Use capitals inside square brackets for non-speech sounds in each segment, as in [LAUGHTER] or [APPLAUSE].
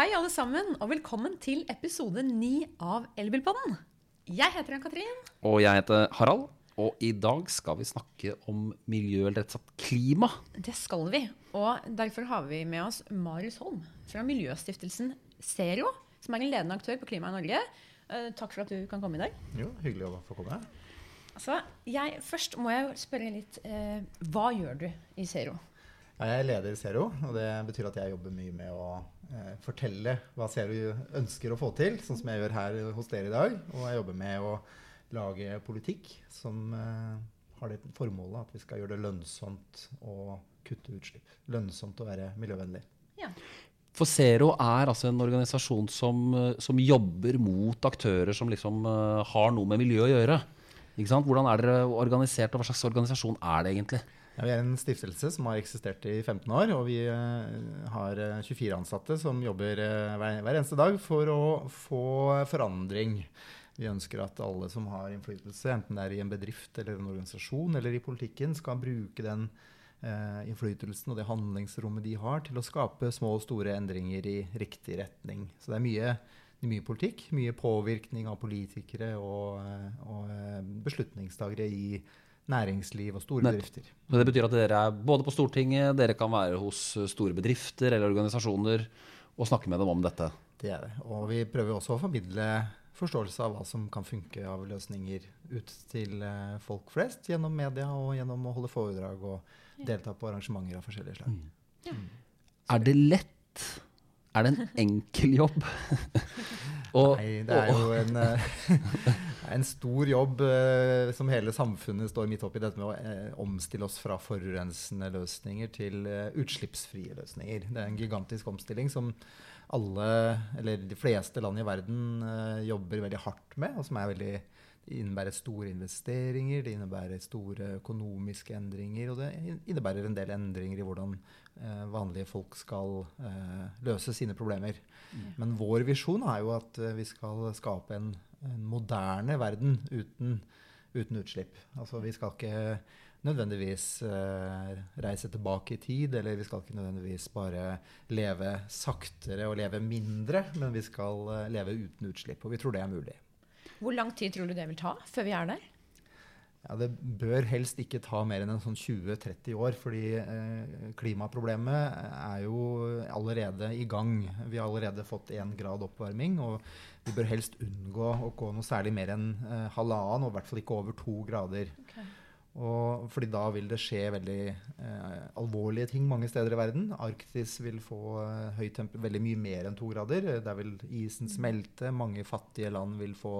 Hei, alle sammen, og velkommen til episode ni av Elbilpodden. Jeg heter Ann-Katrin. Og jeg heter Harald. Og i dag skal vi snakke om miljø, eller rett og slett klima. Det skal vi. Og derfor har vi med oss Marius Holm fra miljøstiftelsen Zero, som er en ledende aktør på klima i Norge. Eh, Takk for at du kan komme i dag. Jo, hyggelig å få komme. Altså, jeg, først må jeg spørre litt eh, Hva gjør du i Zero? Jeg er leder i Zero, og det betyr at jeg jobber mye med å eh, fortelle hva Zero ønsker å få til, sånn som jeg gjør her hos dere i dag. Og jeg jobber med å lage politikk som eh, har det formålet at vi skal gjøre det lønnsomt å kutte utslipp. Lønnsomt å være miljøvennlig. Ja. For Zero er altså en organisasjon som, eh, som jobber mot aktører som liksom har noe med miljø å gjøre. Ikke sant? Hvordan er dere organisert, og hva slags organisasjon er det egentlig? Ja, vi er en stiftelse som har eksistert i 15 år, og vi eh, har eh, 24 ansatte som jobber eh, hver, eneste dag for å få forandring. Vi ønsker at alle som har innflytelse, enten det er i en bedrift eller en organisasjon eller i politikken, skal bruke den eh, innflytelsen og det handlingsrommet de har, til å skape små og store endringer i riktig retning. Så det er mye, mye politikk, mye påvirkning av politikere og, eh, og eh, beslutningstagere i næringsliv og store bedrifter. Men det betyr at dere er både på Stortinget, dere kan være hos store bedrifter eller organisasjoner og snakke med dem om dette. Det er det. Og vi prøver også å formidle forståelse av hva som kan funke av løsninger ut til eh, folk flest gjennom media og gjennom å holde foredrag og delta på arrangementer av forskjellige slag. Er det lett? Er det en enkel jobb? [LAUGHS] Og- Nei, det er jo en, eh, [LAUGHS] en stor jobb eh, som hele samfunnet står midt oppi, dette med å eh, omstille oss fra forurensende løsninger til eh, utslippsfrie løsninger. Det er en gigantisk omstilling som alle, eller de fleste land i verden eh, jobber veldig hardt med, og som er veldig det innebærer store investeringer, det innebærer store økonomiske endringer, og det innebærer en del endringer i hvordan eh, vanlige folk skal eh, løse sine problemer. Men vår visjon er jo at eh, vi skal skape en, en moderne verden uten, uten utslipp. Altså vi skal ikke nødvendigvis eh, reise tilbake i tid, eller vi skal ikke nødvendigvis bare leve saktere og leve mindre, men vi skal eh, leve uten utslipp. Og vi tror det er mulig. Hvor lang tid tror du det vil ta før vi er der? Ja, Det bør helst ikke ta mer enn en sånn 20-30 år, fordi eh, klimaproblemet er jo allerede i gang. Vi har allerede fått én grad oppvarming, og vi bør helst unngå å gå noe særlig mer enn eh, halvannen, og i hvert fall ikke over to grader. Og fordi da vil det skje veldig eh, alvorlige ting mange steder i verden. Arktis vil få eh, høy temper, veldig mye mer enn to grader. Der vil isen smelte. Mange fattige land vil få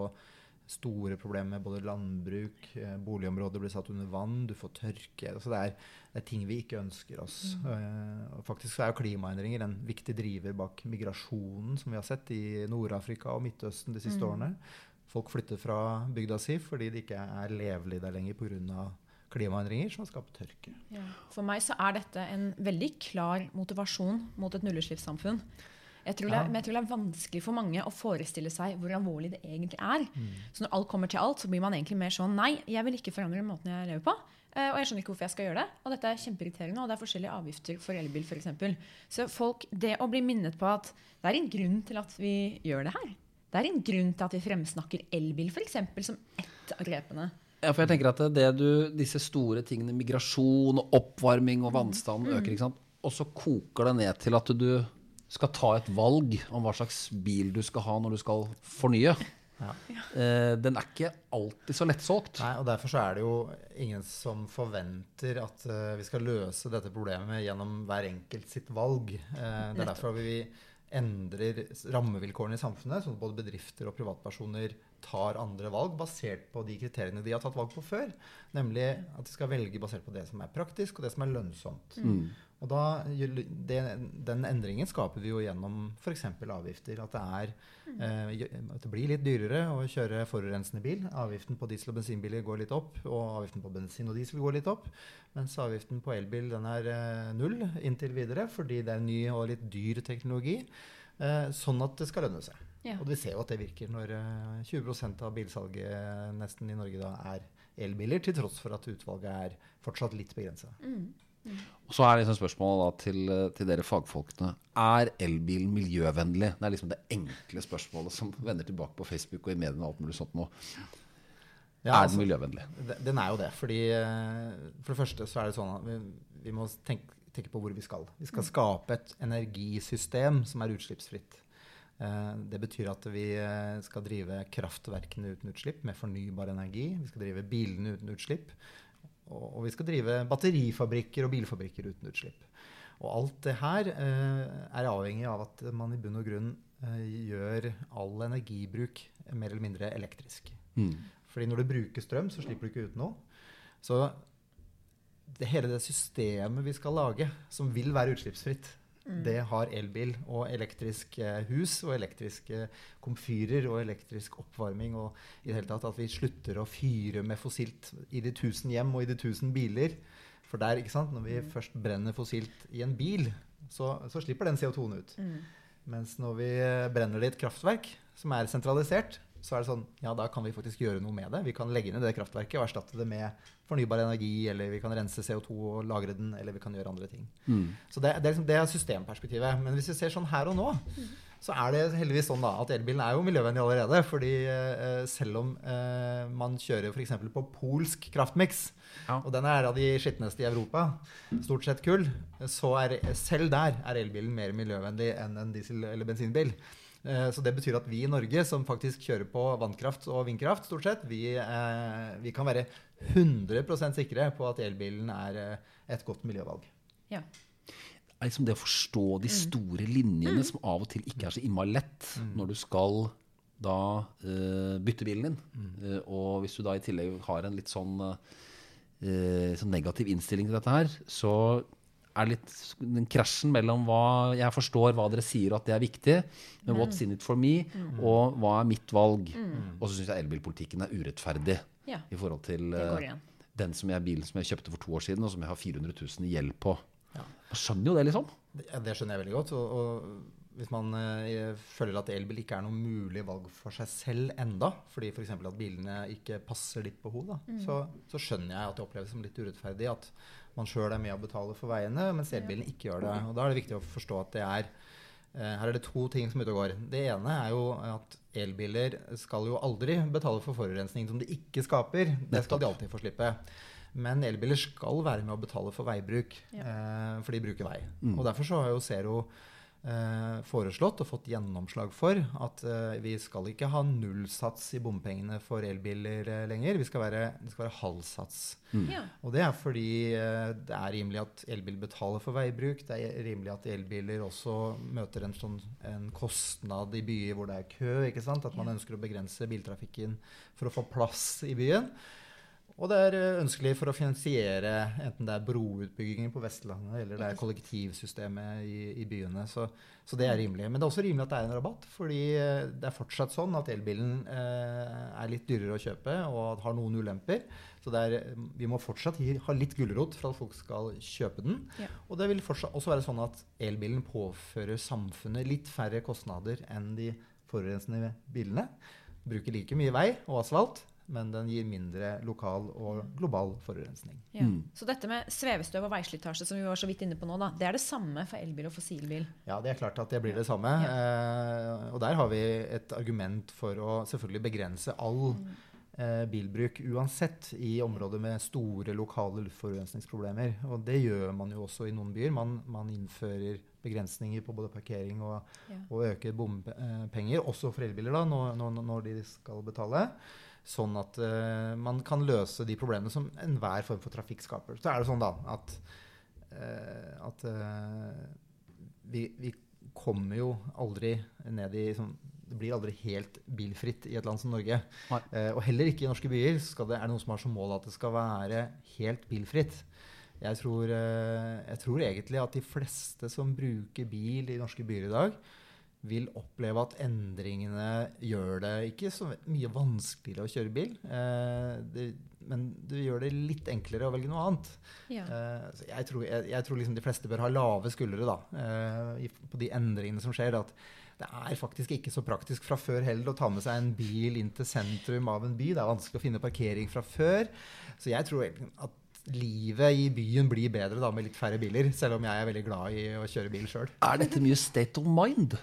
store problemer med både landbruk, eh, boligområder blir satt under vann, du får tørke. Altså det, er, det er ting vi ikke ønsker oss. Eh, og faktisk så er jo klimaendringer en viktig driver bak migrasjonen som vi har sett i Nord-Afrika og Midtøsten de siste årene. Folk flytter fra bygda si fordi det ikke er levelig der lenger pga. klimaendringer som har skapt tørke. For meg så er dette en veldig klar motivasjon mot et nullutslippssamfunn. Jeg tror, det, Ja. er- men jeg tror det er vanskelig for mange å forestille seg hvor alvorlig det egentlig er. Så når alt kommer til alt, så blir man egentlig mer sånn Nei, jeg vil ikke forandre måten jeg lever på. eh, Og jeg skjønner ikke hvorfor jeg skal gjøre det. Og dette er kjempeirriterende, og det er forskjellige avgifter for elbil f.eks. Så folk, det å bli minnet på at det er en grunn til at vi gjør det her. Det er en grunn til at vi fremsnakker elbil f.eks. som ett av grepene. Ja, for jeg tenker at det du, disse store tingene, migrasjon og oppvarming og vannstanden øker, ikke sant? og så koker det ned til at du skal ta et valg om hva slags bil du skal ha når du skal fornye. Ja. Eh, den er ikke alltid så lettsolgt. Nei, og Derfor så er det jo ingen som forventer at uh, vi skal løse dette problemet gjennom hver enkelt sitt valg. Eh, det er derfor vi endrer rammevilkårene i samfunnet, sånn at både bedrifter og privatpersoner tar andre valg basert på de kriteriene de har tatt valg på før. Nemlig at de skal velge basert på det som er praktisk, og det som er lønnsomt. Og da, det, Den endringen skaper vi jo gjennom f.eks. avgifter. At det, er, eh, at det blir litt dyrere å kjøre forurensende bil. Avgiften på diesel- og bensinbiler går litt opp, og avgiften på bensin og diesel går litt opp. Mens avgiften på elbil den er eh, null inntil videre, fordi det er ny og litt dyr teknologi. Eh, sånn at det skal lønne seg. Ja. Og vi ser jo at det virker når eh, 20% av bilsalget nesten i Norge da er elbiler, til tross for at utvalget er fortsatt litt begrensa. Og så er liksom spørsmålet da til, eh, til dere fagfolkene. Er elbilen miljøvennlig? Det er liksom det enkle spørsmålet som vender tilbake på Facebook og i mediene og alt mulig sånt nå. Ja, er altså, den miljøvennlig? Altså, Den er jo det. fordi eh, For det første så er det sånn at vi, vi må tenke, tenke på hvor vi skal. Vi skal skape et energisystem som er utslippsfritt. Eh, Det betyr at vi skal drive kraftverkene uten utslipp med fornybar energi. Vi skal drive bilene uten utslipp. Og og vi skal drive batterifabrikker og bilfabrikker uten utslipp. Og alt det her eh, er avhengig av at man i bunn og grunn eh, gjør all energibruk mer eller mindre elektrisk. Mm. Fordi når du bruker strøm, så slipper du ikke ut noe. Så det, hele det systemet vi skal lage, som vil være utslippsfritt, det har elbil og elektrisk eh, hus og elektriske komfyrer og elektrisk oppvarming. Og i det hele tatt at vi slutter å fyre med fossilt i de tusen hjem og i de tusen biler. For der, ikke sant, når vi først brenner fossilt i en bil, så, så slipper den CO2-en ut. Mens når vi eh, brenner det i et kraftverk som er sentralisert, så er det sånn, ja da kan vi faktisk gjøre noe med det. Vi kan legge ned det kraftverket og erstatte det med fornybar energi, eller vi kan rense CO2 og lagre den, eller vi kan gjøre andre ting. Mm. Så det, det, er liksom, det er systemperspektivet. Men hvis vi ser sånn her og nå, så er det heldigvis sånn da, at elbilen er jo miljøvennlig allerede. fordi eh, selv om eh, man kjører f.eks. på polsk kraftmiks, Ja. og den er av de skitneste i Europa, stort sett kull, så er selv der er elbilen mer miljøvennlig enn en diesel- eller bensinbil. Eh, Så det betyr at vi i Norge, som faktisk kjører på vannkraft og vindkraft, stort sett, vi, eh, vi kan være 100% sikre på at elbilen er eh, et godt miljøvalg. Ja. er liksom det å forstå de store linjene som av og til ikke er så innmari lett når du skal da eh, bytte bilen din. Og hvis du da i tillegg har en litt sånn, eh, sånn negativ innstilling til dette her, så er litt den krasjen mellom hva jeg forstår hva dere sier at det er viktig, men what's in it for me, og hva er mitt valg. Og så syns jeg elbilpolitikken er urettferdig Ja. i forhold til eh, den som jeg, bilen som jeg kjøpte for to år siden, og som jeg har 400 000 i gjeld på. Ja. Jeg skjønner jo det, liksom. Det, det skjønner jeg veldig godt. Og, og hvis man eh, føler at elbil ikke er noe mulig valg for seg selv enda, fordi f.eks. at bilene ikke passer ditt behov, da, så, så skjønner jeg at det oppleves som litt urettferdig at man sjøl er med å betale for veiene, mens elbilen ikke gjør det. Og Da er det viktig å forstå at det er eh, her er det to ting som er ute og går. Det ene er jo at elbiler skal jo aldri betale for forurensning som de ikke skaper. Det skal de alltid få slippe. Men elbiler skal være med å betale for veibruk, Ja. eh, for de bruker vei. Og Derfor så har jo Zero foreslått og fått gjennomslag for at eh, vi skal ikke ha nullsats i bompengene for elbiler eh, lenger. Vi skal være, det skal være halvsats. Ja. Og det er fordi eh, det er rimelig at elbil betaler for veibruk. Det er rimelig at elbiler også møter en, sånn, en kostnad i byer hvor det er kø. ikke sant? At man ønsker å begrense biltrafikken for å få plass i byen. Og det er eh, ønskelig for å finansiere enten det er broutbygginger på Vestlandet eller det er kollektivsystemet i, i byene. Så, så det er rimelig. Men det er også rimelig at det er en rabatt, fordi eh, det er fortsatt sånn at elbilen eh, er litt dyrere å kjøpe og har noen ulemper. Så er, vi må fortsatt ha litt gulrot for at folk skal kjøpe den. Ja. Og det vil fortsatt også være sånn at elbilen påfører samfunnet litt færre kostnader enn de forurensende bilene. Bruker like mye vei og asfalt, men den gir mindre lokal og global forurensning. Ja. Så dette med svevestøv og veislitasje som vi var så vidt inne på nå, da, det er det samme for elbil og fossilbil. Ja, det er klart at det blir det samme. Eh, og der har vi et argument for å selvfølgelig begrense all eh, bilbruk uansett i områder med store lokale luftforurensningsproblemer. Og det gjør man jo også i noen byer. Man, man innfører begrensninger på både parkering og, Ja. og øker bompenger, også for elbiler da, når, når, når de skal betale. Sånn at uh, man kan løse de problemene som enhver form for trafikk skaper. Så er det sånn da at, uh, at eh, vi, vi kommer jo aldri ned i sånn det blir aldri helt bilfritt i et land som Norge. Eh, og heller ikke i norske byer det, er det noen som har som mål at det skal være helt bilfritt. Jeg tror, eh, jeg tror egentlig at de fleste som bruker bil i norske byer i dag, vil oppleve at endringene gjør det ikke så mye vanskeligere å kjøre bil, eh, det, men det gjør det litt enklere å velge noe annet. Ja. Eh, så jeg tror, jeg, jeg tror liksom de fleste bør ha lave skuldre da, eh, på de endringene som skjer. At det er faktisk ikke så praktisk fra før heller å ta med seg en bil inn til sentrum av en by. Det er vanskelig å finne parkering fra før. Så jeg tror at livet i byen blir bedre da med litt færre biler. Selv om jeg er veldig glad i å kjøre bil sjøl. Er dette mye state of mind?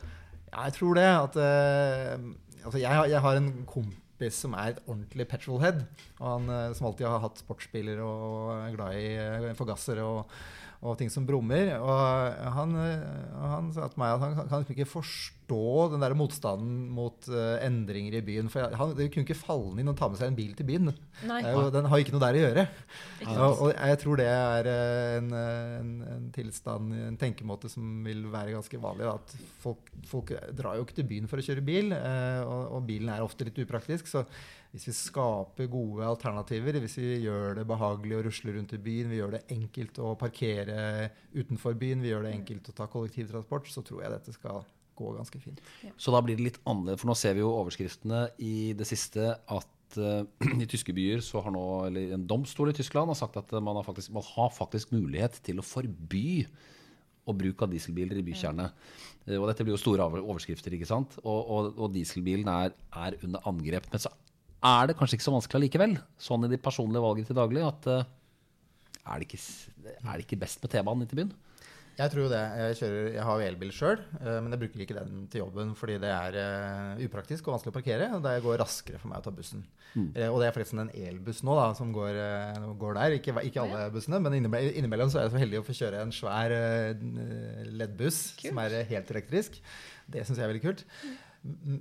Ja, jeg tror det. At, uh, altså jeg, jeg har en kompis som er et ordentlig petrolhead. Og han uh, som alltid har hatt sportsbiler og er glad i uh, forgassere og, og ting som brummer. Og han, eh, han sa til meg at han kan- liksom ikke forstå den der motstanden mot uh, endringer i byen. For han, det kunne ikke falle inn å ta med seg en bil til byen. Jo, den har ikke noe der å gjøre. Og, og jeg tror det er eh, en, en, en tilstand, en tenkemåte som vil være ganske vanlig. Da. At folk, folk drar jo ikke til byen for å kjøre bil, uh, og, og bilen er ofte litt upraktisk. Så hvis vi skaper gode alternativer, hvis vi gjør det behagelig å rusle rundt i byen, vi gjør det enkelt å parkere utenfor byen, vi gjør det enkelt å ta kollektivtransport, så tror jeg dette skal gå ganske fint. Så da blir det litt annerledes, for nå ser vi jo overskriftene i det siste at eh, [CLEARS THROAT] i tyske byer så har nå, eller en domstol i Tyskland har sagt at man har faktisk, man har faktisk mulighet til å forby og bruk av dieselbiler i bykjernene. Eh, Og dette blir jo store overskrifter, ikke sant? Og, og, og dieselbilen er, er under angrep. Men så er det kanskje ikke så vanskelig allikevel, sånn i de personlige valgene til daglig, at uh, er, det ikke, er det ikke best med T-banen inn til byen? Jeg tror jo det. Jeg, kjører, jeg har jo elbil sjøl, men jeg bruker ikke den til jobben fordi det er eh, upraktisk og vanskelig å parkere. Og det går raskere for meg å ta bussen. Mm. og det er forresten en elbuss nå da, som går, eh, går der. Ikke, ikke alle bussene, men innimellom, så er jeg så heldig å få kjøre en svær eh, LED-buss som er eh, helt elektrisk. Det syns jeg er veldig kult. M-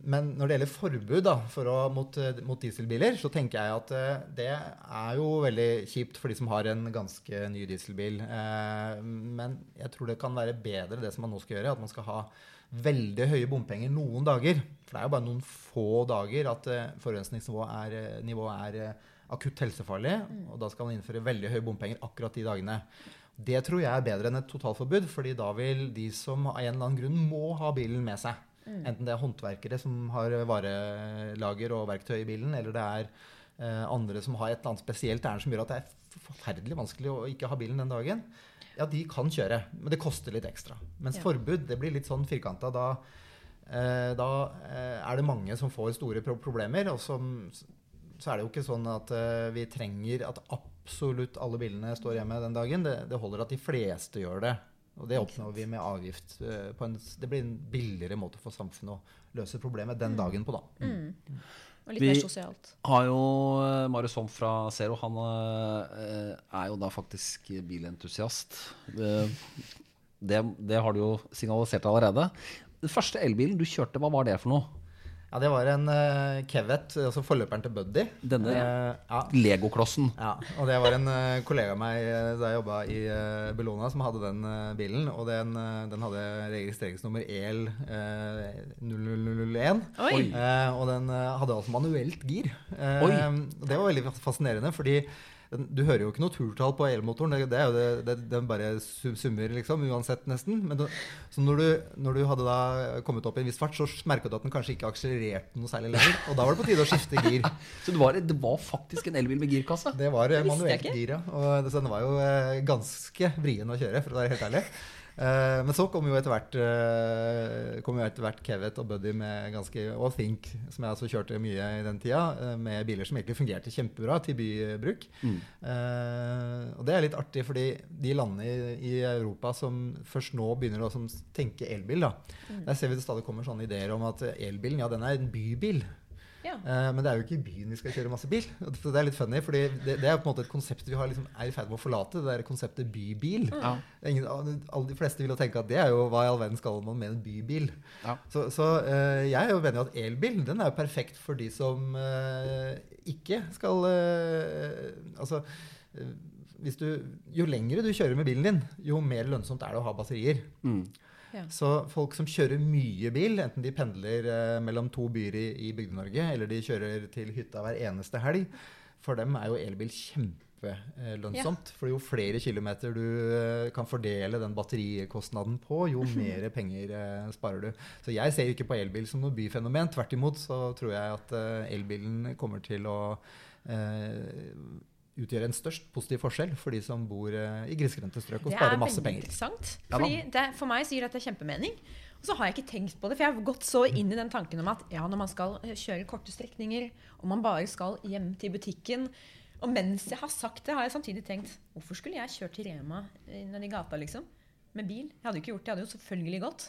Men når det gjelder forbud da, for å, mot, eh, mot dieselbiler, så tenker jeg at eh, det er jo veldig kjipt for de som har en ganske ny dieselbil. Eh, Men jeg tror det kan være bedre det som man nå skal gjøre, at man skal ha veldig høye bompenger noen dager. For det er jo bare noen få dager at forurensningsnivået er, nivået er akutt helsefarlig. Og da skal man innføre veldig høye bompenger akkurat de dagene. Det tror jeg er bedre enn et totalforbud, fordi da vil de som av en eller annen grunn må ha bilen med seg, enten det er håndverkere som har varelager og verktøy i bilen, eller det er eh, andre som har et eller annet spesielt ærend som gjør at det er forferdelig vanskelig å ikke ha bilen den dagen, ja, de kan kjøre, men det koster litt ekstra. Mens Ja. forbud, det blir litt sånn firkanta. Da, eh, da eh, er det mange som får store pro problemer, og som så er det jo ikke sånn at eh, vi trenger at absolutt alle bilene står hjemme den dagen. Det, det holder at de fleste gjør det. Og det oppnår vi med avgift. eh, på en, det blir en billigere måte for samfunnet å løse problemet den dagen på, da. Mm. Og litt Vi- mer sosialt. har jo eh, Marius Holm fra Zero. Han eh, er jo da faktisk bilentusiast. Det, det har du jo signalisert allerede. Den første elbilen du kjørte, hva var det for noe? Ja, det var en uh, Kevet, altså forløperen til Buddy. Denne uh, ja. Legoklossen. Ja, og det var en uh, kollega av meg eh, da jeg jobba i uh, Bellona, som hadde den eh, bilen. Og den, eh, den hadde registreringsnummer EL uh, 0001. Oi! Eh, og den eh, hadde altså manuelt gir. Eh, Oi. og Det var veldig fascinerende, fordi du hører jo ikke noe turtall på elmotoren. Det, det jo det, det, den bare summer, liksom, uansett, nesten. Men du, så når du, når du hadde da kommet opp i en viss fart, så merka du at den kanskje ikke akselererte noe særlig lenger. Og da var det på tide å skifte gir. [LAUGHS] Så det var, det var faktisk en elbil med girkasse? Det var Det manuelt gir, ja. Og det, den var jo eh, ganske vrien å kjøre, for å være helt ærlig. Eh, men så kom jo etter hvert uh, kom jo etter hvert Kevet og Buddy med ganske Og Think, som jeg altså kjørte mye i den tida, uh, med biler som egentlig fungerte kjempebra til bybruk. Mm. Eh, og det er litt artig, fordi de landene i, i Europa som først nå begynner å som tenke elbil, da, der ser vi det stadig kommer sånne ideer om at elbilen ja, den er en bybil. Ja. Eh, men det er jo ikke i byen vi skal kjøre masse bil. Så det er litt funny, fordi det, det er på en måte et konsept vi har liksom, er i ferd med å forlate. Det der konseptet bybil. Ja. Er Ingen, alle de fleste vil jo tenke at det er jo hva i all verden skal man med en bybil. Ja. Så, så uh, jeg er jo enig i at elbil den er jo perfekt for de som uh, ikke skal Altså hvis du, jo lengre du kjører med bilen din, jo mer lønnsomt er det å ha batterier. Mm. Ja. Så folk som kjører mye bil, enten de pendler eh, mellom to byer i, i Bygde-Norge, eller de kjører til hytta hver eneste helg, for dem er jo elbil kjempelønnsomt. For jo flere kilometer du eh, kan fordele den batterikostnaden på, jo [LAUGHS] mer penger eh, sparer du. Så jeg ser ikke på elbil som noe byfenomen. Tvert imot så tror jeg at eh, elbilen kommer til å utgjøre en størst positiv forskjell for de som bor eh, i grisgrendte strøk og Det sparer er masse veldig Det interessant. veldig interessant. Fordi det, for meg så gir dette kjempemening. Og så har jeg ikke tenkt på det, for jeg har gått så inn i den tanken om at ja, når man skal eh, kjøre korte strekninger, og man bare skal hjem til butikken Og mens jeg har sagt det, har jeg samtidig tenkt Hvorfor skulle jeg kjørt til Rema eh, nedi gata, liksom? Med bil? Jeg hadde jo ikke gjort det. Jeg hadde jo selvfølgelig gått.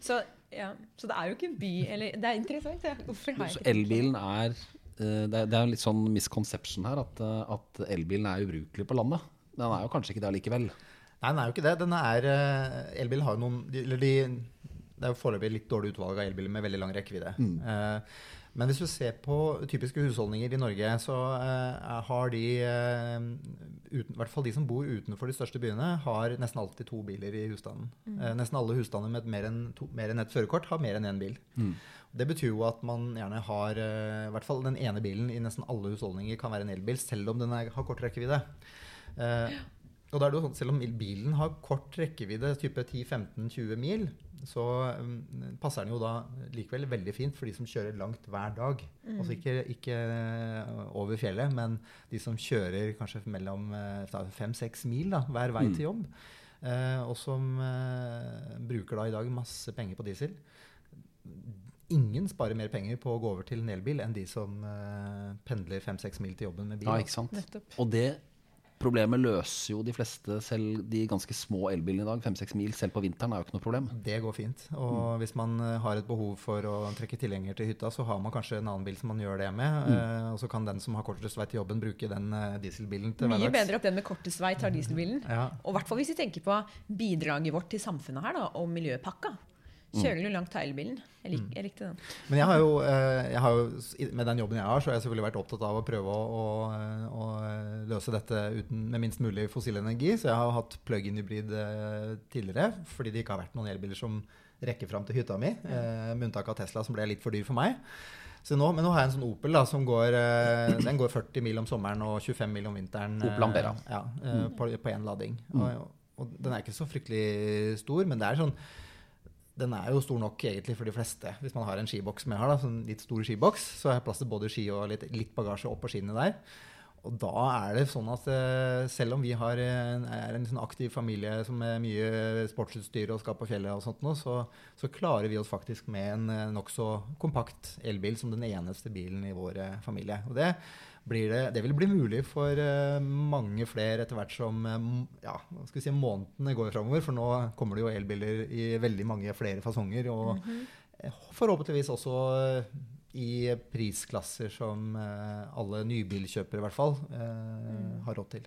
Så, ja, så det er jo ikke by Eller det er interessant. Ja. Hvorfor har jeg ikke tenkt på det? elbilen er Det er, det er en litt sånn misconception her at, eh, at elbilen er ubrukelig på landet. Den er jo kanskje ikke det allikevel. Nei, den er jo ikke det. Denne er eh, Elbil har jo noen Eller de Det er jo foreløpig litt dårlig utvalg av elbiler med veldig lang rekkevidde. Eh, men hvis du ser på typiske husholdninger i Norge, så eh, har de eh, uten, I hvert fall de som bor utenfor de største byene, har nesten alltid to biler i husstanden. Mm. nesten alle husstander med mer enn, to, mer enn ett førerkort har mer enn én bil. Det betyr jo at man gjerne har eh, I hvert fall den ene bilen i nesten alle husholdninger kan være en elbil, selv om den er, har kort rekkevidde. Eh, og da er det jo sånn, Selv om bilen har kort rekkevidde, type 10-15-20 mil, så mm, passer den jo da likevel veldig fint for de som kjører langt hver dag. Altså ikke, ikke eh, over fjellet, men de som kjører kanskje mellom eh, fem-seks mil da, hver vei til jobb. Eh, og som eh, bruker da i dag masse penger på diesel. Ingen sparer mer penger på å gå over til en elbil enn de som uh, pendler fem-seks mil til jobben med bil. Ja, ikke sant? Nettopp. Og det problemet løser jo de fleste, selv de ganske små elbilene i dag. Fem-seks mil selv på vinteren er jo ikke noe problem. Det går fint. Og hvis man eh, har et behov for å trekke tilhenger til hytta, så har man kanskje en annen bil som man gjør det med. Eh, og så kan den som har kortest vei til jobben, bruke den uh, dieselbilen til hverdags. Mye bedre at den med kortest vei tar dieselbilen. Ja. Og i hvert fall hvis vi tenker på bidraget vårt til samfunnet her, da, og miljøpakka. Kjører du langt elbilen? Jeg, lik, jeg likte den. Men jeg har, jo, eh, jeg har jo, med den jobben jeg har, så har jeg selvfølgelig vært opptatt av å prøve å, å, å eh, løse dette uten, med minst mulig fossil energi. Så jeg har hatt plug-in-hybrid eh, tidligere, fordi det ikke har vært noen elbiler som rekker fram til hytta mi. Eh, med unntak av Tesla, som ble litt for dyr for meg. Så nå, men nå har jeg en sånn Opel da, som går, den går 40 mil om sommeren og 25 mil om vinteren. Opel Ampera. Ja, på, på én lading. Og, og den er ikke så fryktelig stor, men det er sånn den er jo stor nok egentlig for de fleste. Hvis man har en skiboks som jeg har, da, sånn litt stor skiboks, så har jeg plass til både ski og litt, litt bagasje oppå skiene der. Og da er det sånn at eh, selv om vi har, er en sånn aktiv familie som er mye sportsutstyr og skal på fjellet og sånt nå, så, så klarer vi oss faktisk med en eh, nokså kompakt elbil som den eneste bilen i vår eh, familie. Og det, det, det vil bli mulig for eh, mange flere etter hvert som eh, ja, hva skal vi si, månedene går framover. For nå kommer det jo elbiler i veldig mange flere fasonger. Og eh, forhåpentligvis også i prisklasser som alle nybilkjøpere i hvert fall eh, har råd til.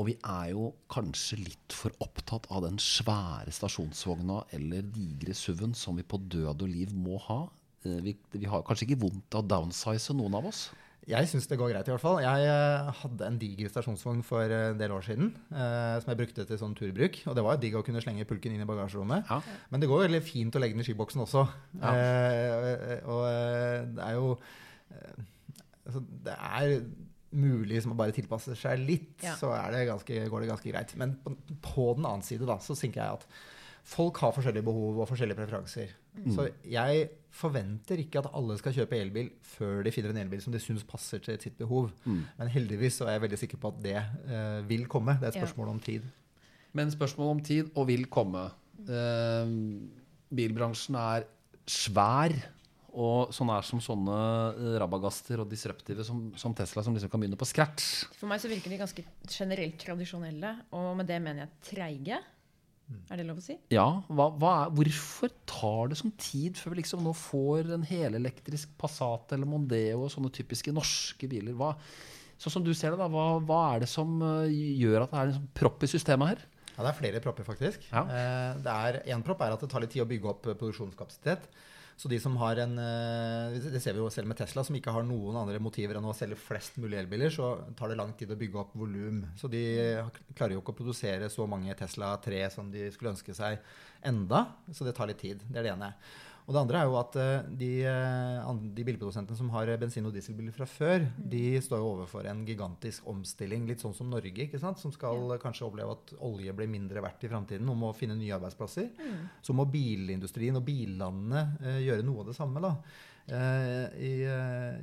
Og vi er jo kanskje litt for opptatt av den svære stasjonsvogna eller digre SUV-en som vi på død og liv må ha. Vi, vi har kanskje ikke vondt av å downsize, noen av oss. Jeg syns det går greit, i hvert fall. Jeg eh, hadde en diger stasjonsvogn for eh, en del år siden eh, som jeg brukte til sånn turbruk. Og det var digg å kunne slenge pulken inn i bagasjerommet. Ja. Men det går veldig fint å legge den i skiboksen også. Ja. Eh, og og det er jo eh, altså, Det er mulig som å bare tilpasse seg litt, Ja. så er det ganske, går det ganske greit. Men på, på den annen side da, så tenker jeg at folk har forskjellige behov og forskjellige preferanser. Så jeg forventer ikke at alle skal kjøpe elbil før de finner en elbil som de syns passer til sitt behov. Men heldigvis så er jeg veldig sikker på at det uh, vil komme. Det er et Ja. spørsmål om tid. Men spørsmål om tid, og vil komme. Uh, bilbransjen er svær, og sånn er som sånne eh, rabagaster og disruptive som, som Tesla, som liksom kan begynne på scratch. For meg så virker de ganske generelt tradisjonelle, og med det mener jeg treige. Er det lov å si? Ja, hva, hva er, Hvorfor tar det sånn tid før vi liksom nå får en helelektrisk Passat eller Mondeo og sånne typiske norske biler? Hva, sånn som du ser det, da, hva, hva er det som eh, gjør at det er en sånn propp i systemet her? Ja, det er flere propper, faktisk. Ja. Eh, det er, en propp er at det tar litt tid å bygge opp eh, produksjonskapasitet. Så de som har en eh, Det ser vi jo selv med Tesla, som ikke har noen andre motiver enn å selge flest mulig elbiler, så tar det lang tid å bygge opp volum. Så de klarer jo ikke å produsere så mange Tesla 3 som de skulle ønske seg enda. Så det tar litt tid. Det er det ene. Og det andre er jo at eh, de, eh, de bilprodusentene som har bensin- og dieselbiler fra før, de står jo overfor en gigantisk omstilling, litt sånn som Norge, ikke sant? som skal kanskje oppleve at olje blir mindre verdt i framtiden, og må finne nye arbeidsplasser. Så må bilindustrien og billandene eh, gjøre noe av det samme. da. Eh, I, eh,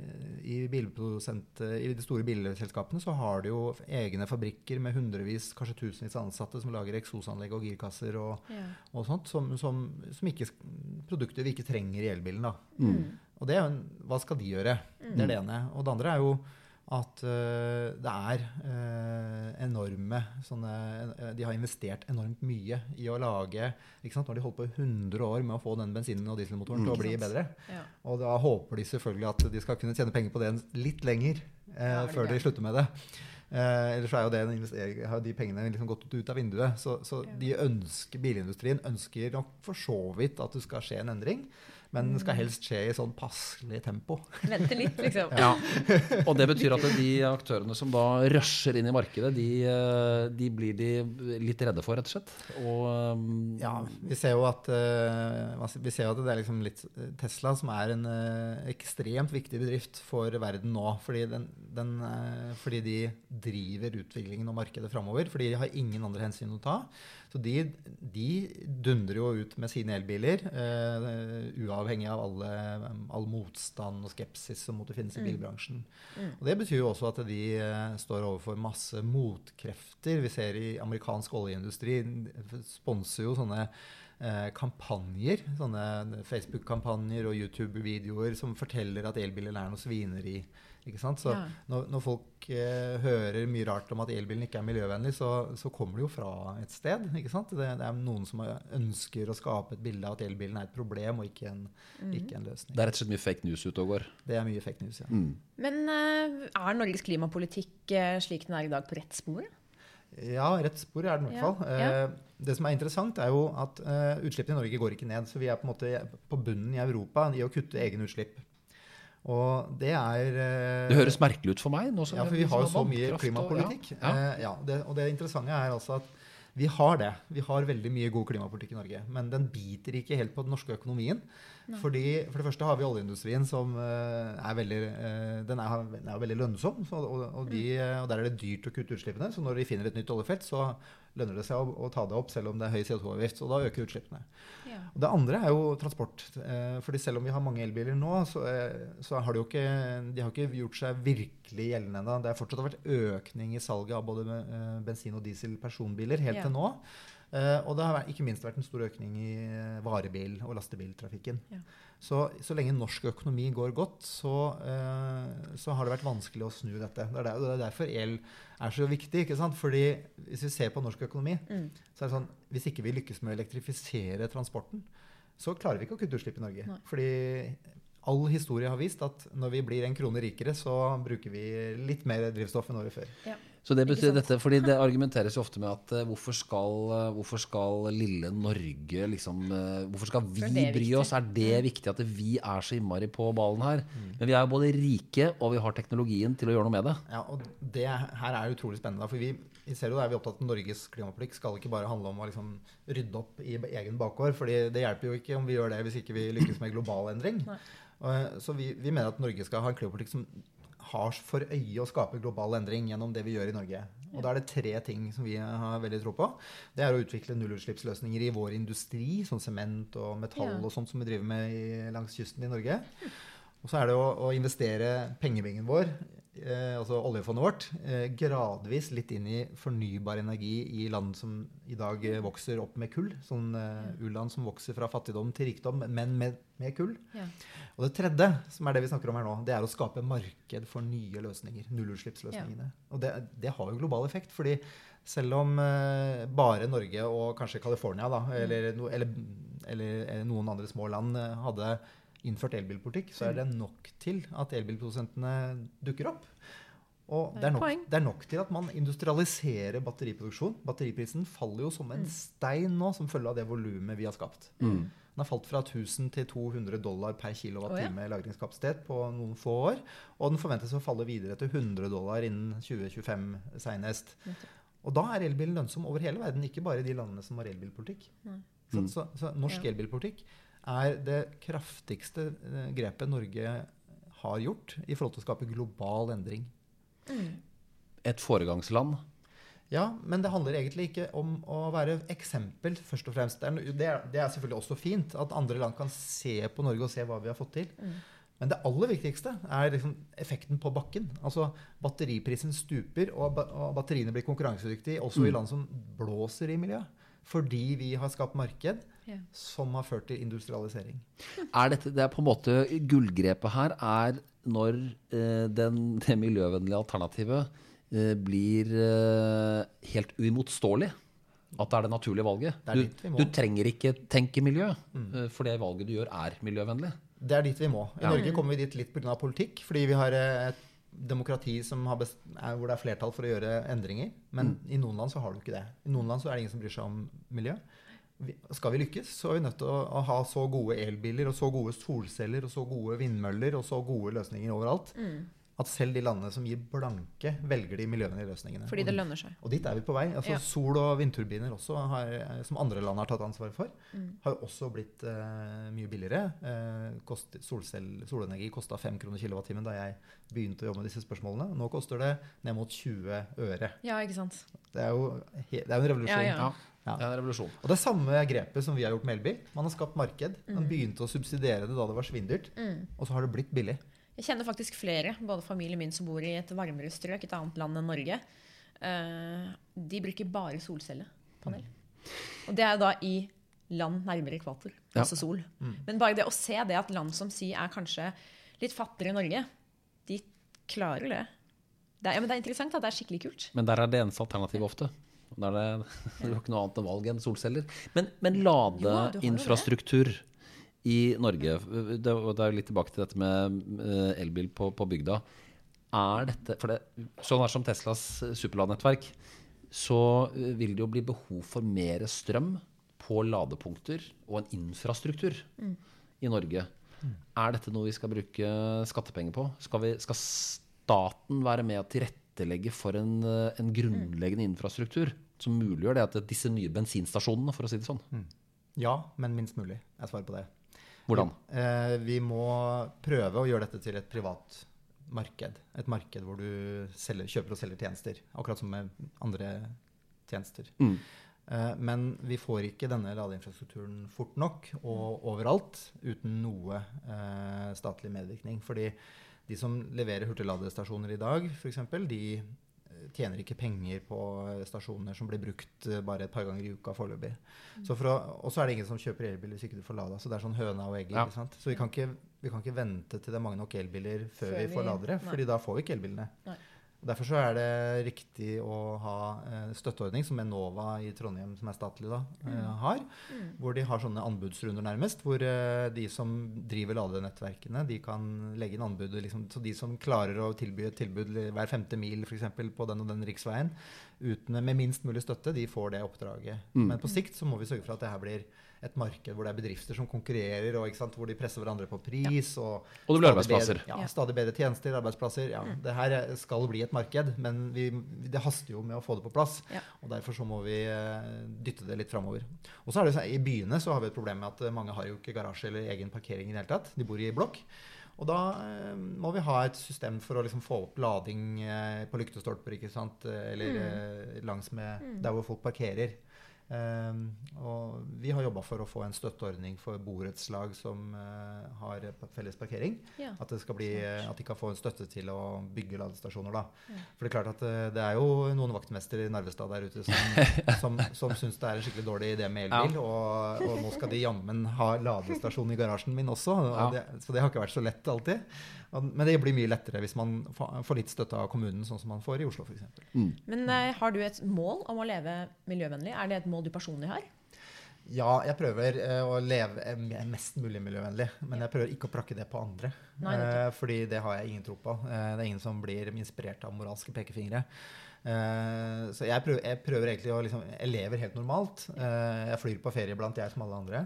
i, I de store bilselskapene så har de jo egne fabrikker med hundrevis, kanskje tusenvis ansatte som lager eksosanlegg og girkasser og, Ja. og sånt, som, som, som ikke, produkter vi ikke trenger i elbilen. da. Mm. Og det er jo en, hva skal de gjøre? Det er det ene. Og det andre er jo at uh, det er uh, enorme sånne uh, De har investert enormt mye i å lage ikke sant? Nå har de holdt på i 100 år med å få den bensinen- og dieselmotoren til å bli bedre. Ja. Og da håper de selvfølgelig at de skal kunne tjene penger på det litt lenger eh, Ja, før de slutter med det. Eh, ellers er jo det en har de pengene liksom gått ut av vinduet. Så, så Ja. de ønsker, bilindustrien ønsker nok for så vidt at det skal skje en endring. Men den skal helst skje i sånn passelig tempo. Vente litt, liksom. [LAUGHS] Ja. Og det betyr at de aktørene som da rusher inn i markedet, de, eh, de blir de litt redde for, rett og slett. Og um, Ja, vi ser jo at, eh, vi ser at det er liksom litt eh, Tesla som er en eh, ekstremt viktig bedrift for verden nå. Fordi, den, den, eh, fordi de driver utviklingen og markedet framover. Fordi de har ingen andre hensyn å ta. Så de, de dundrer jo ut med sine elbiler, uh, uavhengig av alle, all motstand og skepsis som måtte finnes i bilbransjen. Og Det betyr jo også at de eh, står overfor masse motkrefter. Vi ser i amerikansk oljeindustri sponser jo sånne eh, kampanjer, sånne Facebook-kampanjer og YouTube-videoer som forteller at elbiler er noe svineri. Ikke sant? Så Ja. når, når folk eh, hører mye rart om at elbilen ikke er miljøvennlig, så, så kommer det jo fra et sted. Ikke sant? Det, det er noen som ønsker å skape et bilde av at elbilen er et problem og ikke en, ikke en løsning. det er rett og slett mye fake news ute og går. Det er mye fake news, ja. Mm. Men eh, er Norges klimapolitikk eh, slik den er i dag, på rett spor? Ja, rett spor er den i hvert fall. ja. Ja. Det som er interessant, er jo at eh, utslippene i Norge går ikke ned. Så vi er på en måte på bunnen i Europa i å kutte egne utslipp. Og det er eh, Det høres merkelig ut for meg. Nå Ja, for vi har jo så mye klimapolitikk. og-. Ja, ja. Eh, ja, det, og det interessante er altså at vi har det. Vi har veldig mye god klimapolitikk i Norge. Men den biter ikke helt på den norske økonomien. Fordi, for det første har vi oljeindustrien som eh, er veldig eh, Den er, den er veldig lønnsom. Så, og, og, de, og der er det dyrt å kutte utslippene. Så når de finner et nytt oljefelt, så lønner det seg å, å ta det opp selv om det er høy CO2-avgift. Og da øker utslippene. Ja. Og det andre er jo transport. Eh, fordi selv om vi har mange elbiler nå, så, eh, så har de jo ikke, de har ikke gjort seg virkelig gjeldende ennå. Det har fortsatt vært økning i salget av både eh, bensin- og diesel personbiler helt Ja. til nå. Eh, og det har ikke minst vært en stor økning i eh, varebil- og lastebiltrafikken. Ja. Så, så lenge norsk økonomi går godt, så, eh, så har det vært vanskelig å snu dette. Det er, det er derfor el er så viktig. ikke sant? Fordi hvis vi ser på norsk økonomi, Mm. så er det sånn hvis ikke vi lykkes med å elektrifisere transporten, så klarer vi ikke å kutte utslipp i Norge. Nei. Fordi all historie har vist at når vi blir en krone rikere, så bruker vi litt mer drivstoff enn året før. Ja. Så det betyr dette, fordi det argumenteres jo ofte med at eh, hvorfor skal, eh, hvorfor skal lille Norge liksom eh, Hvorfor skal vi er bry viktig. oss? Er det viktig at vi er så innmari på ballen her? Men vi er jo både rike, og vi har teknologien til å gjøre noe med det. Ja, og det her er utrolig spennende. For vi i Zero er vi opptatt av at Norges klimapolitikk skal ikke bare handle om å liksom rydde opp i egen bakgård. fordi det hjelper jo ikke om vi gjør det hvis ikke vi lykkes med global endring. Nei. Så vi, vi mener at Norge skal ha en klimapolitikk som har for øye å skape global endring gjennom det vi gjør i Norge. Og da er det tre ting som vi har veldig tro på. Det er å utvikle nullutslippsløsninger i vår industri, som sement og metall og sånt som vi driver med i, langs kysten i Norge. Og så er det å, å investere pengebingen vår, eh, altså oljefondet vårt, eh, gradvis litt inn i fornybar energi i land som i dag eh, vokser opp med kull. Sånn eh, u-land som vokser fra fattigdom til rikdom, men med, med kull. Ja. Og det tredje, som er det vi snakker om her nå, det er å skape marked for nye løsninger. Nullutslippsløsningene. Og det, det har jo global effekt. fordi selv om eh, bare Norge og kanskje California da, eller, no, eller, eller eh, noen andre små land hadde innført elbilpolitikk, så er det nok til at elbilprodusentene dukker opp. Og Det er nok, det er nok til at man industrialiserer batteriproduksjon. Batteriprisen faller jo som en stein nå som følge av det volumet vi har skapt. Mm. Den har falt fra 1000 til 200 dollar per kilowattime ja. lagringskapasitet på noen få år. Og den forventes å falle videre til 100 dollar innen 2025 senest. Og da er elbilen lønnsom over hele verden, ikke bare i de landene som har elbilpolitikk. Mm. Så, så, så norsk Ja. elbilpolitikk er det kraftigste eh, grepet Norge har gjort i forhold til å skape global endring. Mm. Et foregangsland. Ja, men det handler egentlig ikke om å være eksempel, først og fremst. Det er, det selvfølgelig også fint at andre land kan se på Norge og se hva vi har fått til. Mm. Men det aller viktigste er liksom effekten på bakken. Altså Batteriprisen stuper, og, ba og batteriene blir konkurransedyktige også i Mm. land som blåser i miljøet. Fordi vi har skapt marked Ja. som har ført til industrialisering. Er dette, det er på en måte Gullgrepet her er når eh, den, det miljøvennlige alternativet eh, blir eh, helt uimotståelig. At det er det naturlige valget. Det er Du, dit vi må. du trenger ikke tenke miljø, eh, for det valget du gjør, er miljøvennlig. Det er dit vi må. I Ja. Norge kommer vi dit litt pga. politikk. Fordi vi har eh, et demokrati som har best, er, hvor det er flertall for å gjøre endringer. Men i noen land så har du ikke det. I noen land så er det ingen som bryr seg om miljø. Skal vi lykkes, så er vi nødt til å, ha så gode elbiler og så gode solceller og så gode vindmøller og så gode løsninger overalt at selv de landene som gir blanke, velger de miljøvennlige løsningene. Fordi det lønner seg. og dit er vi på vei. Altså, Ja. Sol- og vindturbiner også, har, eh, som andre land har tatt ansvar for, har også blitt uh, mye billigere. Uh, kost, solcell, solenergi kosta 5 kroner kilowattimen da jeg begynte å jobbe med disse spørsmålene. Nå koster det ned mot 20 øre. Ja, ikke sant. Det er jo det er jo en revolusjon. Ja, ja. Ja. Det er en revolusjon. Og det er samme grepet som vi har gjort med elbil. Man har skapt marked. Man begynte å subsidiere det da det var svindyrt, og så har det blitt billig. Jeg kjenner faktisk flere, både familien min som bor i et varmere strøk, et annet land enn Norge. Eh, de bruker bare solcellepanel. Og det er da i land nærmere ekvator. Ja. altså sol. Men bare det å se det at land som si er kanskje litt fattigere enn Norge, de klarer det. Det er, ja, men det er interessant at det er skikkelig kult. Men der er det eneste alternativet ofte. Der er det, [LAUGHS] du har ikke noe annet valg enn solceller. Men, men ladeinfrastruktur i Norge, det, og det er litt tilbake til dette med eh, elbil på, på bygda. Er dette, for det, sånn er som Teslas superladnettverk, så eh, vil det jo bli behov for mer strøm på ladepunkter og en infrastruktur i Norge. Er dette noe vi skal bruke skattepenger på? Skal, vi, skal staten være med å tilrettelegge for en, eh, en grunnleggende infrastruktur som muliggjør det at disse nye bensinstasjonene, for å si det sånn? Ja, men minst mulig Jeg svarer på det. Hvordan? Eh, vi må prøve å gjøre dette til et privat marked. Et marked hvor du selger, kjøper og selger tjenester. Akkurat som med andre tjenester. Mm. Eh, men vi får ikke denne ladeinfrastrukturen fort nok og overalt uten noe eh, statlig medvirkning. Fordi de som leverer hurtigladestasjoner i dag, f.eks., de eh, tjener ikke penger på stasjoner som blir brukt eh, bare et par ganger i uka foreløpig. Så for å- Og så er det ingen som kjøper elbil hvis ikke du får lada. Så det er sånn høna og egget. Ja. sant? Så vi kan ikke, vi kan ikke vente til det er mange nok elbiler før, Før vi får ladere, fordi da får vi ikke elbilene. Nei. Derfor så er det riktig å ha eh, støtteordning, som Enova i Trondheim, som er statlig, da, eh, har. Hvor de har sånne anbudsrunder nærmest, hvor eh, de som driver ladenettverkene, de kan legge inn anbud. Liksom, så de som klarer å tilby et tilbud hver femte mil eksempel, på den og den riksveien, uten, med minst mulig støtte, de får det oppdraget. Men på sikt så må vi sørge for at det her blir et marked hvor det er bedrifter som konkurrerer, og ikke sant, hvor de presser hverandre på pris. Og, Og det blir arbeidsplasser. Bedre, ja, Ja. stadig bedre tjenester, arbeidsplasser. Ja, Det her skal bli et marked, men vi, det haster jo med å få det på plass. Ja. Og Derfor så må vi eh, dytte det litt framover. Og så er det sånn, I byene så har vi et problem med at mange har jo ikke garasje eller egen parkering i det hele tatt. De bor i blokk. Og da eh, må vi ha et system for å liksom få opp lading eh, på lyktestolper, ikke sant? Eh, eller eh, langs med der hvor folk parkerer. Um, og vi har jobba for å få en støtteordning for borettslag som eh, har felles parkering. Ja. At, det skal bli, at de kan få en støtte til å bygge ladestasjoner. Da. For det er klart at eh, det er jo noen vaktmestere i Narvestad der ute som, [LAUGHS] som, som syns det er en skikkelig dårlig idé med elbil. Og, og nå skal de jammen ha ladestasjon i garasjen min også. Og det, så det har ikke vært så lett alltid. Men det blir mye lettere hvis man får litt støtte av kommunen, sånn som man får i Oslo f.eks. Men uh, har du et mål om å leve miljøvennlig? Er det et mål du personlig har? Ja, jeg prøver uh, å leve eh, mest mulig miljøvennlig, men jeg prøver ikke å prakke det på andre. Nei, eh, fordi det har jeg ingen tro på. Uh, det er ingen som blir inspirert av moralske pekefingre. Eh, så jeg prøver, jeg prøver egentlig å liksom Jeg lever helt normalt. Eh, jeg flyr på ferie blant jeg som alle andre.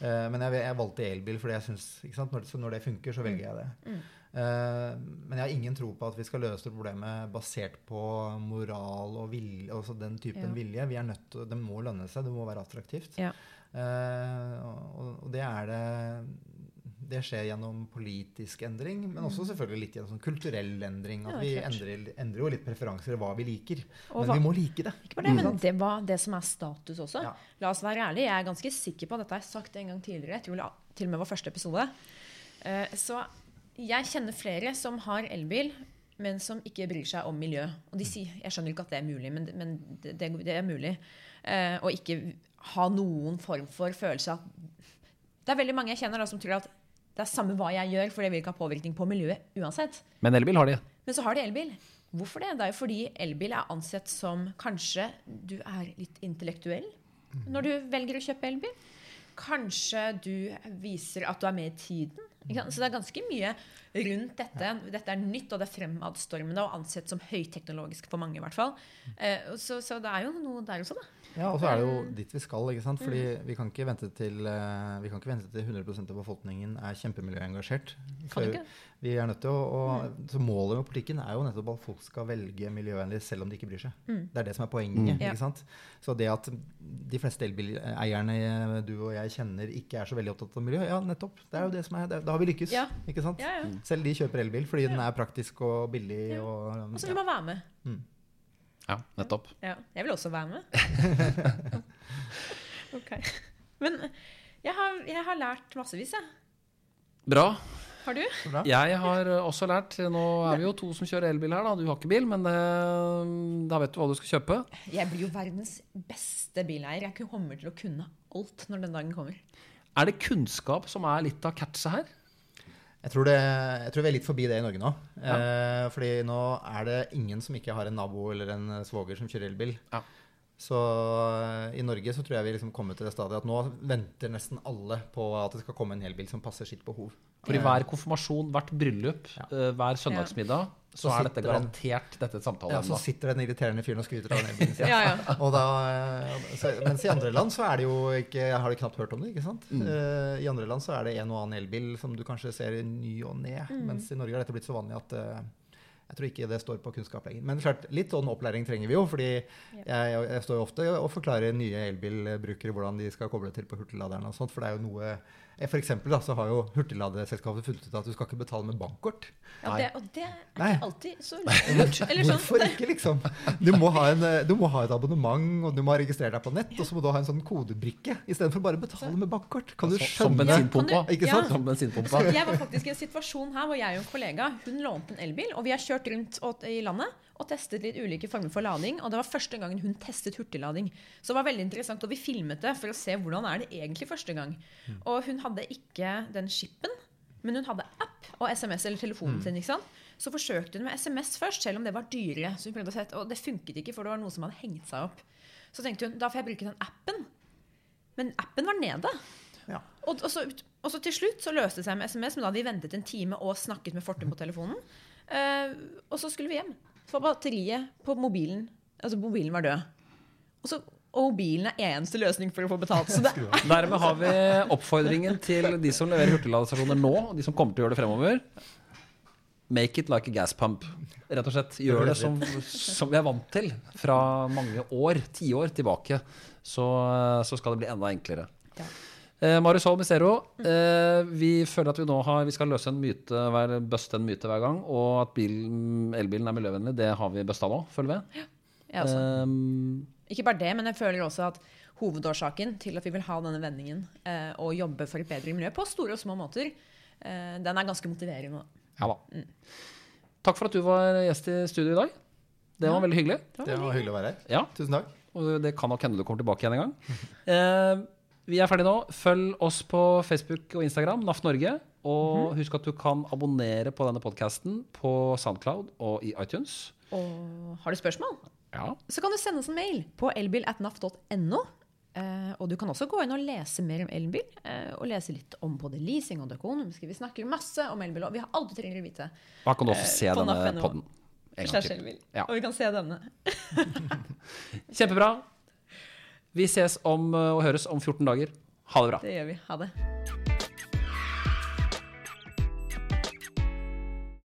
Eh, men jeg, jeg valgte elbil fordi jeg syns? Når, når det funker, så velger jeg det. Eh, men jeg har ingen tro på at vi skal løse problemet basert på moral og vilje, altså den typen Ja. vilje. Vi er nødt til, Det må lønne seg, det må være attraktivt. Ja. Eh, og, det er det det skjer gjennom politisk endring, men også selvfølgelig litt gjennom sånn kulturell endring. At Ja, vi endrer, endrer jo litt preferanser i hva vi liker. Og men hva- vi må like det. Ikke bare det, men det var det som er status også. Ja. La oss være ærlige, jeg er ganske sikker på, dette har jeg sagt en gang tidligere, jeg tror til og med var første episode. Eh, Så jeg kjenner flere som har elbil, men som ikke bryr seg om miljø. Og de sier, jeg skjønner ikke at det er mulig, men, men det, det er mulig. Eh, Å ikke ha noen form for følelse av Det er veldig mange jeg kjenner da, som tror at det er samme hva jeg gjør, for det vil ikke ha påvirkning på miljøet uansett. Men elbil har de. Men så har de elbil. Hvorfor det? Det er jo fordi elbil er ansett som kanskje du er litt intellektuell når du velger å kjøpe elbil. Kanskje du viser at du er med i tiden. Så det er ganske mye rundt dette. Dette er nytt, og det er fremadstormende og ansett som høyteknologisk for mange. i hvert fall. Eh, Så, så det er jo noe der også, da. Ja, og så er det jo dit vi skal. ikke sant? Fordi vi kan ikke vente til, eh, vi kan ikke vente til 100% av befolkningen er kjempemiljøengasjert. Kan ikke? Vi er nødt til å, å, så Målet med politikken er jo nettopp at folk skal velge miljøvennlig selv om de ikke bryr seg. Det er det som er poenget. Mm. ikke sant? Så det at de fleste elbileierne du og jeg kjenner ikke er så veldig opptatt av miljø, ja, nettopp. Det er jo det som er, det, Da har vi lykkes. Ja. ikke sant? Ja, ja. Selv de kjøper elbil fordi den er praktisk og billig. Ja. og... Og så vil man være med. Ja, nettopp. Ja, jeg vil også være med. [LAUGHS] ok. Men jeg har, jeg har lært massevis, jeg. Bra. Har du? Bra. Jeg har også lært Nå er vi jo to som kjører elbil her, da. Du har ikke bil, men det, da vet du hva du skal kjøpe. Jeg blir jo verdens beste bileier. Jeg kommer til å kunne alt når den dagen kommer. Er det kunnskap som er litt av catchet her? Jeg tror, det, jeg tror vi er litt forbi det i Norge nå. Eh, fordi nå er det ingen som ikke har en nabo eller en svoger som kjører elbil. Ja. Så eh, i Norge så tror jeg vi liksom kommer til det stadiet at nå venter nesten alle på at det skal komme en elbil som passer sitt behov. Fordi hver konfirmasjon, hvert bryllup, Ja. eh, hver søndagsmiddag, så Så er dette garantert, dette Ja, så samtaleemnet. sitter den irriterende fyren og skryter av elbilen sin. Ja, ja. Og da, eh, så, mens i andre land så er det jo ikke, Jeg har jo knapt hørt om det. ikke sant? Eh, I andre land så er det en og annen elbil som du kanskje ser i ny og ne. Mens i Norge har dette blitt så vanlig at uh, jeg tror ikke det står på kunnskap lenger. Men klart, litt sånn opplæring trenger vi jo. fordi jeg, jeg står jo ofte og forklarer nye elbilbrukere hvordan de skal koble til på hurtigladeren. og sånt, For det er jo noe For eksempel da, så har jo hurtigladeselskapet funnet ut at du skal ikke betale med bankkort. ja det, og det er Nei. ikke alltid så lurt. Eller sånn. Hvorfor ikke, liksom? Du må, ha en, eh, du må ha et abonnement, og du må ha registrert deg på nett, og så må du ha en sånn kodebrikke istedenfor bare å betale med bankkort. Kan du Som skjønne? bensinpumpa. Ja, Ikke ja. Som bensinpumpa. Jeg var faktisk i en situasjon her hvor jeg og en kollega hun lånte en elbil. Og vi har kjørt rundt i landet og testet litt ulike former for lading. Og det var første gangen hun testet hurtiglading. Så det var veldig interessant, og vi filmet det for å se hvordan er det egentlig første gang. Og hun hadde ikke den chipen, men hun hadde app og SMS eller telefonen sin. ikke sant? Så forsøkte hun med SMS først, selv om det var dyrere. Så hun prøvde å sette, og det funket ikke, for det var noe som hadde hengt seg opp. Så tenkte hun da får jeg bruke den appen. Men appen var nede. Ja. Og, og, så, og så til slutt så løste det seg med SMS, men da hadde vi ventet en time og snakket med Fortum på telefonen. Uh, og så skulle vi hjem. For batteriet på mobilen Altså mobilen var død. Og, så, og mobilen er eneste løsning for å få betalt. Så det, Dermed har vi oppfordringen til de som leverer hurtigladestasjoner nå, og de som kommer til å gjøre det fremover. Make it like a gas pump. Rett og slett. Gjør det som, som vi er vant til fra mange år, tiår tilbake. Så, så skal det bli enda enklere. Ja. Eh, Marius Holm eh, vi føler at vi nå har, vi skal løse en myte hver, en myte hver gang. Og at bilen, elbilen er miljøvennlig, det har vi busta nå, føler vi. ja, altså. Eh, Ikke bare det, men jeg føler også at hovedårsaken til at vi vil ha denne vendingen eh, og jobbe for et bedre miljø på store og små måter, eh, den er ganske motiverende. ja da. Takk for at du var gjest i studio i dag. Det var Ja. veldig hyggelig. Det var hyggelig å være her. Ja, Tusen takk. Og det kan nok hende du kommer tilbake igjen en gang. [LAUGHS] Eh, vi er ferdige nå. Følg oss på Facebook og Instagram, NAF Norge. Og husk at du kan abonnere på denne podkasten på Soundcloud og i iTunes. Og har du spørsmål? Ja. så kan du sende oss en mail på elbil.naf.no. Uh, og du kan også gå inn og lese mer om elbil. uh, og lese litt om både leasing og Dekon. Vi snakker masse om elbil, og vi har alt du trenger å vite. Da kan du også Eh, se på denne podden en gang til. elbil. Ja. Og vi kan se denne. [LAUGHS] [LAUGHS] Kjempebra. Vi ses om, eh, og høres om 14 dager. Ha det bra. Det gjør vi. Ha det.